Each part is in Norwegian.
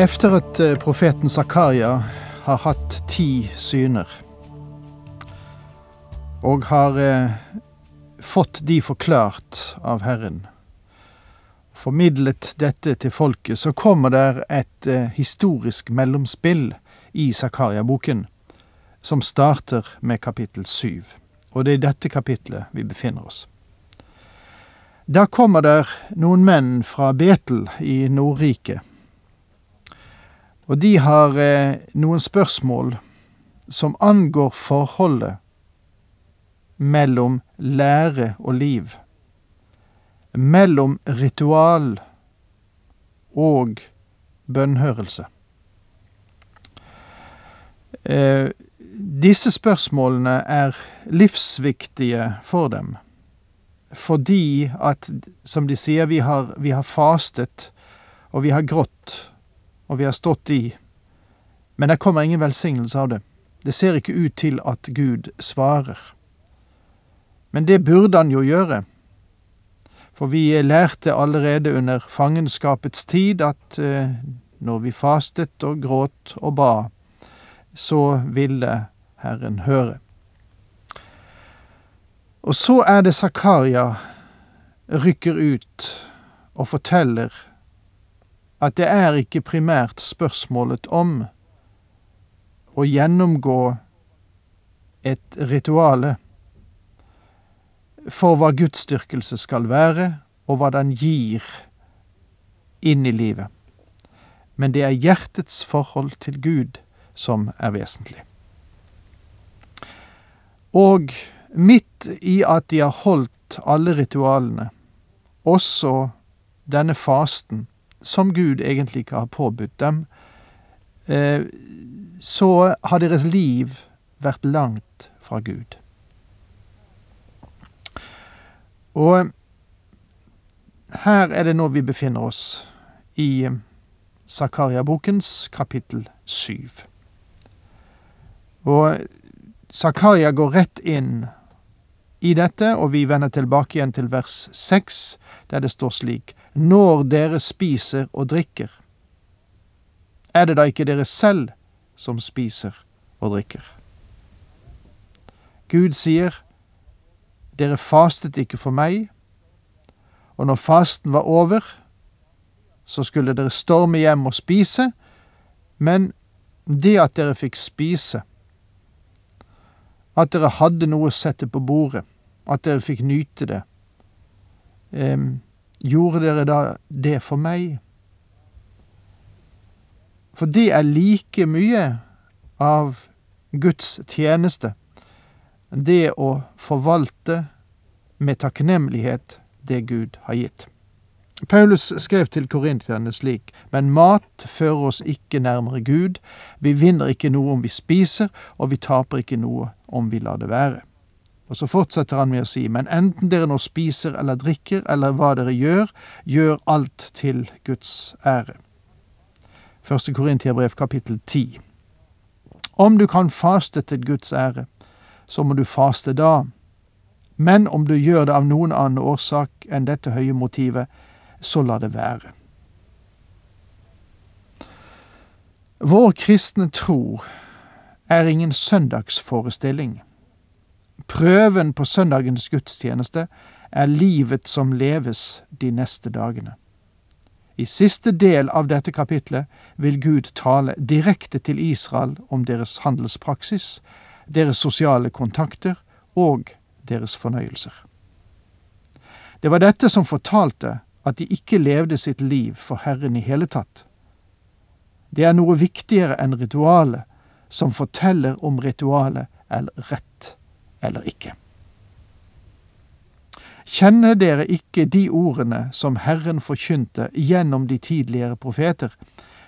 Efter at eh, profeten Zakaria har hatt ti syner, og har eh, fått de forklart av Herren, formidlet dette til folket, så kommer der et eh, historisk mellomspill i Zakaria-boken, som starter med kapittel syv. Og det er i dette kapitlet vi befinner oss. Da kommer der noen menn fra Betel i Nordriket og de har eh, noen spørsmål som angår forholdet mellom lære og liv. Mellom ritual og bønnhørelse. Eh, disse spørsmålene er livsviktige for dem. Fordi at, som de sier, vi har, vi har fastet, og vi har grått og vi har stått i, men det kommer ingen velsignelse av det. Det ser ikke ut til at Gud svarer. Men det burde han jo gjøre, for vi lærte allerede under fangenskapets tid at eh, når vi fastet og gråt og ba, så ville Herren høre. Og så er det Zakaria rykker ut og forteller at det er ikke primært spørsmålet om å gjennomgå et rituale for hva gudsdyrkelse skal være, og hva den gir inn i livet. Men det er hjertets forhold til Gud som er vesentlig. Og midt i at de har holdt alle ritualene, også denne fasten, som Gud egentlig ikke har påbudt dem, eh, så har deres liv vært langt fra Gud. Og her er det nå vi befinner oss, i Zakaria-bokens kapittel 7. Og Zakaria går rett inn i dette, og vi vender tilbake igjen til vers 6, der det står slik:" når dere spiser og drikker? Er det da ikke dere selv som spiser og drikker? Gud sier, dere fastet ikke for meg, og når fasten var over, så skulle dere storme hjem og spise, men det at dere fikk spise, at dere hadde noe å sette på bordet, at dere fikk nyte det, um, Gjorde dere da det for meg? For det er like mye av Guds tjeneste, det å forvalte med takknemlighet det Gud har gitt. Paulus skrev til korintierne slik, men mat fører oss ikke nærmere Gud, vi vinner ikke noe om vi spiser, og vi taper ikke noe om vi lar det være. Og så fortsetter han med å si, men enten dere nå spiser eller drikker, eller hva dere gjør, gjør alt til Guds ære. Første Korintiabrev kapittel ti. Om du kan faste til Guds ære, så må du faste da. Men om du gjør det av noen annen årsak enn dette høye motivet, så la det være. Vår kristne tro er ingen søndagsforestilling. Prøven på søndagens gudstjeneste er livet som leves de neste dagene. I siste del av dette kapitlet vil Gud tale direkte til Israel om deres handelspraksis, deres sosiale kontakter og deres fornøyelser. Det var dette som fortalte at de ikke levde sitt liv for Herren i hele tatt. Det er noe viktigere enn ritualet, som forteller om ritualet er rett eller ikke. Kjenner dere ikke de ordene som Herren forkynte gjennom de tidligere profeter,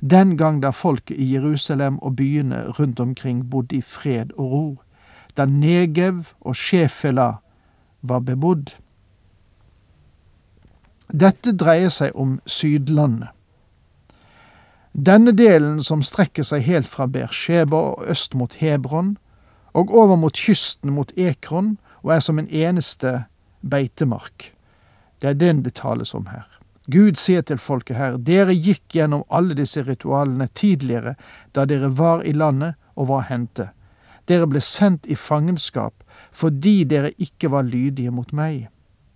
den gang da folket i Jerusalem og byene rundt omkring bodde i fred og ro, da Negev og Shefela var bebodd? Dette dreier seg om Sydlandet. Denne delen som strekker seg helt fra Beersheba og øst mot Hebron, og over mot kysten mot Ekron, og er som en eneste beitemark. Det er den det tales om her. Gud sier til folket her, dere gikk gjennom alle disse ritualene tidligere, da dere var i landet og var hente. Dere ble sendt i fangenskap fordi dere ikke var lydige mot meg.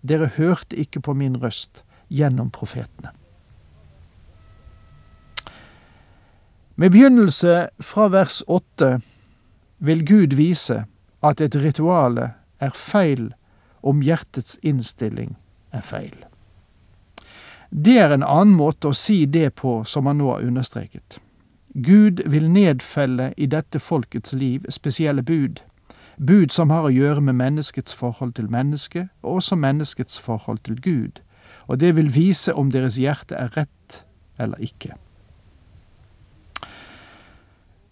Dere hørte ikke på min røst gjennom profetene. Med begynnelse fra vers åtte vil Gud vise at et rituale er feil om hjertets innstilling er feil. Det er en annen måte å si det på som han nå har understreket. Gud vil nedfelle i dette folkets liv spesielle bud, bud som har å gjøre med menneskets forhold til mennesket, og også menneskets forhold til Gud, og det vil vise om deres hjerte er rett eller ikke.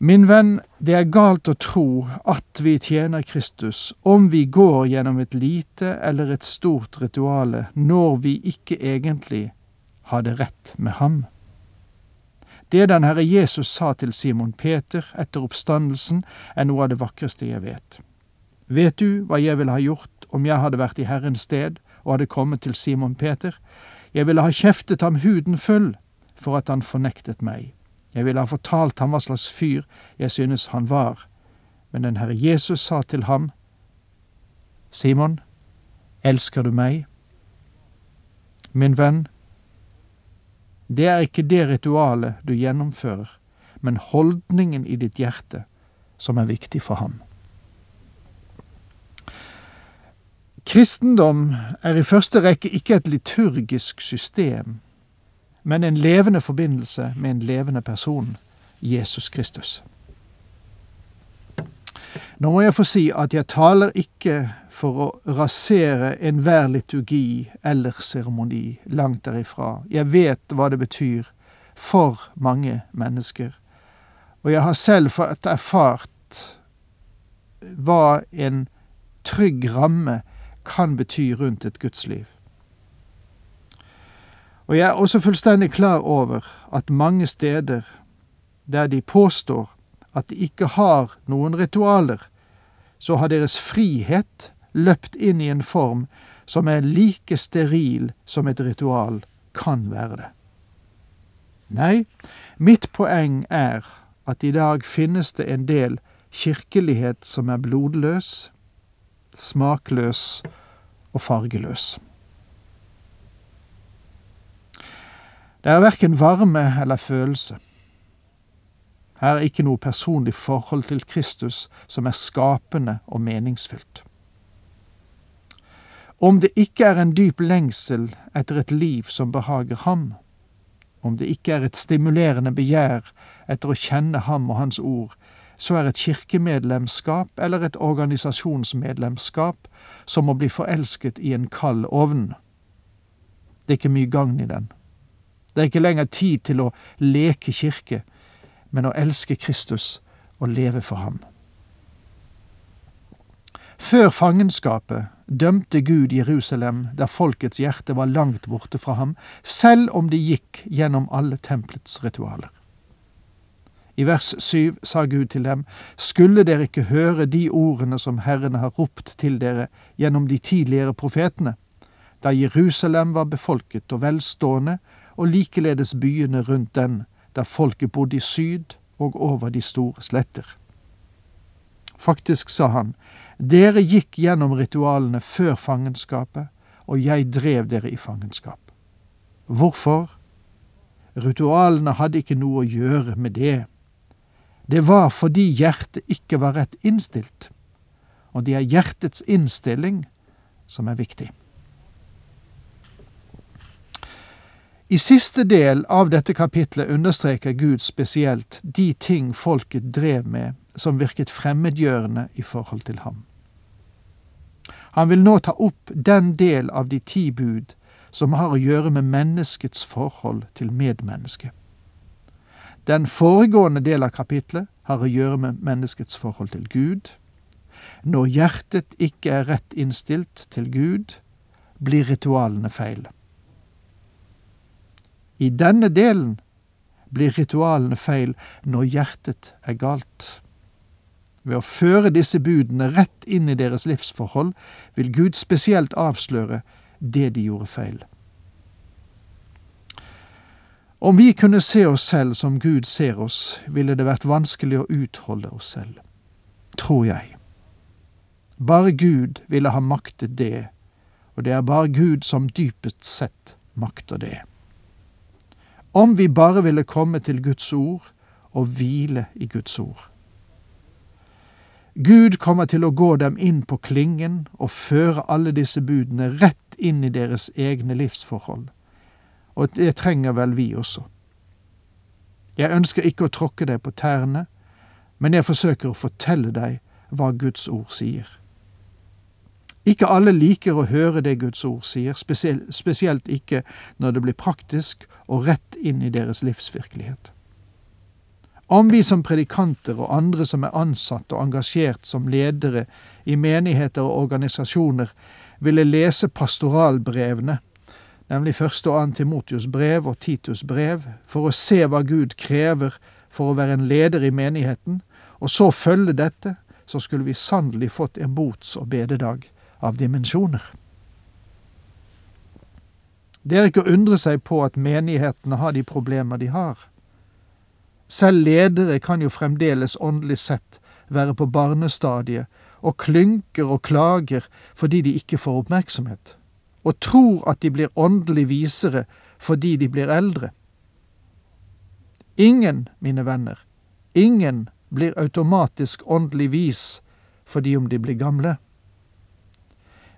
Min venn, det er galt å tro at vi tjener Kristus om vi går gjennom et lite eller et stort rituale når vi ikke egentlig hadde rett med ham. Det den Herre Jesus sa til Simon Peter etter oppstandelsen, er noe av det vakreste jeg vet. Vet du hva jeg ville ha gjort om jeg hadde vært i Herrens sted og hadde kommet til Simon Peter? Jeg ville ha kjeftet ham huden full for at han fornektet meg. Jeg ville ha fortalt ham hva slags fyr jeg synes han var, men den Herre Jesus sa til ham, Simon, elsker du meg? Min venn, det er ikke det ritualet du gjennomfører, men holdningen i ditt hjerte som er viktig for ham. Kristendom er i første rekke ikke et liturgisk system, men en levende forbindelse med en levende person, Jesus Kristus. Nå må jeg få si at jeg taler ikke for å rasere enhver liturgi eller seremoni, langt derifra. Jeg vet hva det betyr for mange mennesker, og jeg har selv fått erfart hva en trygg ramme kan bety rundt et gudsliv. Og jeg er også fullstendig klar over at mange steder der de påstår at de ikke har noen ritualer, så har deres frihet løpt inn i en form som er like steril som et ritual kan være det. Nei, mitt poeng er at i dag finnes det en del kirkelighet som er blodløs, smakløs og fargeløs. Det er verken varme eller følelse. Her er ikke noe personlig forhold til Kristus som er skapende og meningsfylt. Om det ikke er en dyp lengsel etter et liv som behager ham, om det ikke er et stimulerende begjær etter å kjenne ham og hans ord, så er et kirkemedlemskap eller et organisasjonsmedlemskap som å bli forelsket i en kald ovn. Det er ikke mye gagn i den. Det er ikke lenger tid til å leke kirke, men å elske Kristus og leve for ham. Før fangenskapet dømte Gud Jerusalem der folkets hjerte var langt borte fra ham, selv om de gikk gjennom alle tempelets ritualer. I vers syv sa Gud til dem, skulle dere ikke høre de ordene som Herren har ropt til dere gjennom de tidligere profetene, da Jerusalem var befolket og velstående og likeledes byene rundt den, der folket bodde i syd og over de store sletter. Faktisk, sa han, dere gikk gjennom ritualene før fangenskapet, og jeg drev dere i fangenskap. Hvorfor? Ritualene hadde ikke noe å gjøre med det. Det var fordi hjertet ikke var rett innstilt, og det er hjertets innstilling som er viktig. I siste del av dette kapitlet understreker Gud spesielt de ting folket drev med som virket fremmedgjørende i forhold til ham. Han vil nå ta opp den del av de ti bud som har å gjøre med menneskets forhold til medmennesket. Den foregående del av kapitlet har å gjøre med menneskets forhold til Gud. Når hjertet ikke er rett innstilt til Gud, blir ritualene feil. I denne delen blir ritualene feil når hjertet er galt. Ved å føre disse budene rett inn i deres livsforhold vil Gud spesielt avsløre det de gjorde feil. Om vi kunne se oss selv som Gud ser oss, ville det vært vanskelig å utholde oss selv. Tror jeg. Bare Gud ville ha maktet det, og det er bare Gud som dypest sett makter det. Om vi bare ville komme til Guds ord og hvile i Guds ord. Gud kommer til å gå dem inn på klingen og føre alle disse budene rett inn i deres egne livsforhold. Og det trenger vel vi også. Jeg ønsker ikke å tråkke deg på tærne, men jeg forsøker å fortelle deg hva Guds ord sier. Ikke alle liker å høre det Guds ord sier, spesielt ikke når det blir praktisk og rett inn i deres livsvirkelighet. Om vi som predikanter og andre som er ansatt og engasjert som ledere i menigheter og organisasjoner, ville lese pastoralbrevene, nemlig første og annet Timotius brev og Titus brev, for å se hva Gud krever for å være en leder i menigheten, og så følge dette, så skulle vi sannelig fått en bots- og bededag av dimensjoner. Det er ikke å undre seg på at menighetene har de problemer de har. Selv ledere kan jo fremdeles åndelig sett være på barnestadiet og klynker og klager fordi de ikke får oppmerksomhet, og tror at de blir åndelig visere fordi de blir eldre. Ingen, mine venner, ingen blir automatisk åndelig vis fordi om de blir gamle.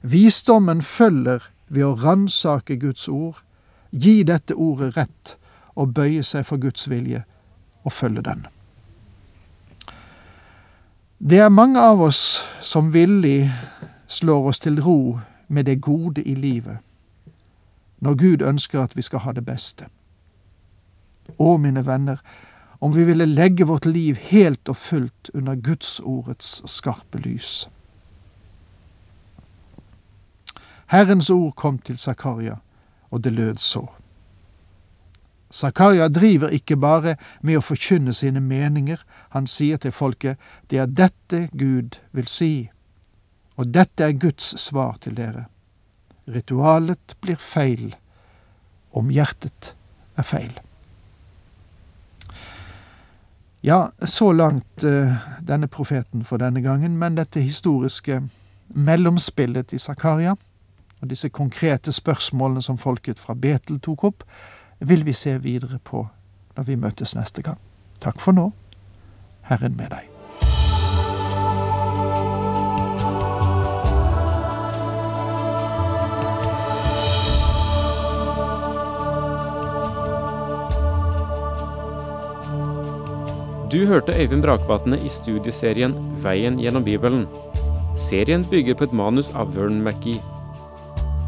Visdommen følger ved å ransake Guds ord, gi dette ordet rett og bøye seg for Guds vilje og følge den. Det er mange av oss som villig slår oss til ro med det gode i livet, når Gud ønsker at vi skal ha det beste. Å, mine venner, om vi ville legge vårt liv helt og fullt under Guds ordets skarpe lys. Herrens ord kom til Zakaria, og det lød så. Zakaria driver ikke bare med å forkynne sine meninger, han sier til folket det er dette Gud vil si, og dette er Guds svar til dere. Ritualet blir feil om hjertet er feil. Ja, så langt uh, denne profeten for denne gangen, men dette historiske mellomspillet i Zakaria og disse konkrete spørsmålene som folket fra Betel tok opp, vil vi se videre på når vi møtes neste gang. Takk for nå. Herren med deg. Du hørte Øyvind Brakvatne i studieserien Veien gjennom Bibelen. Serien bygger på et manus av Vern McGee.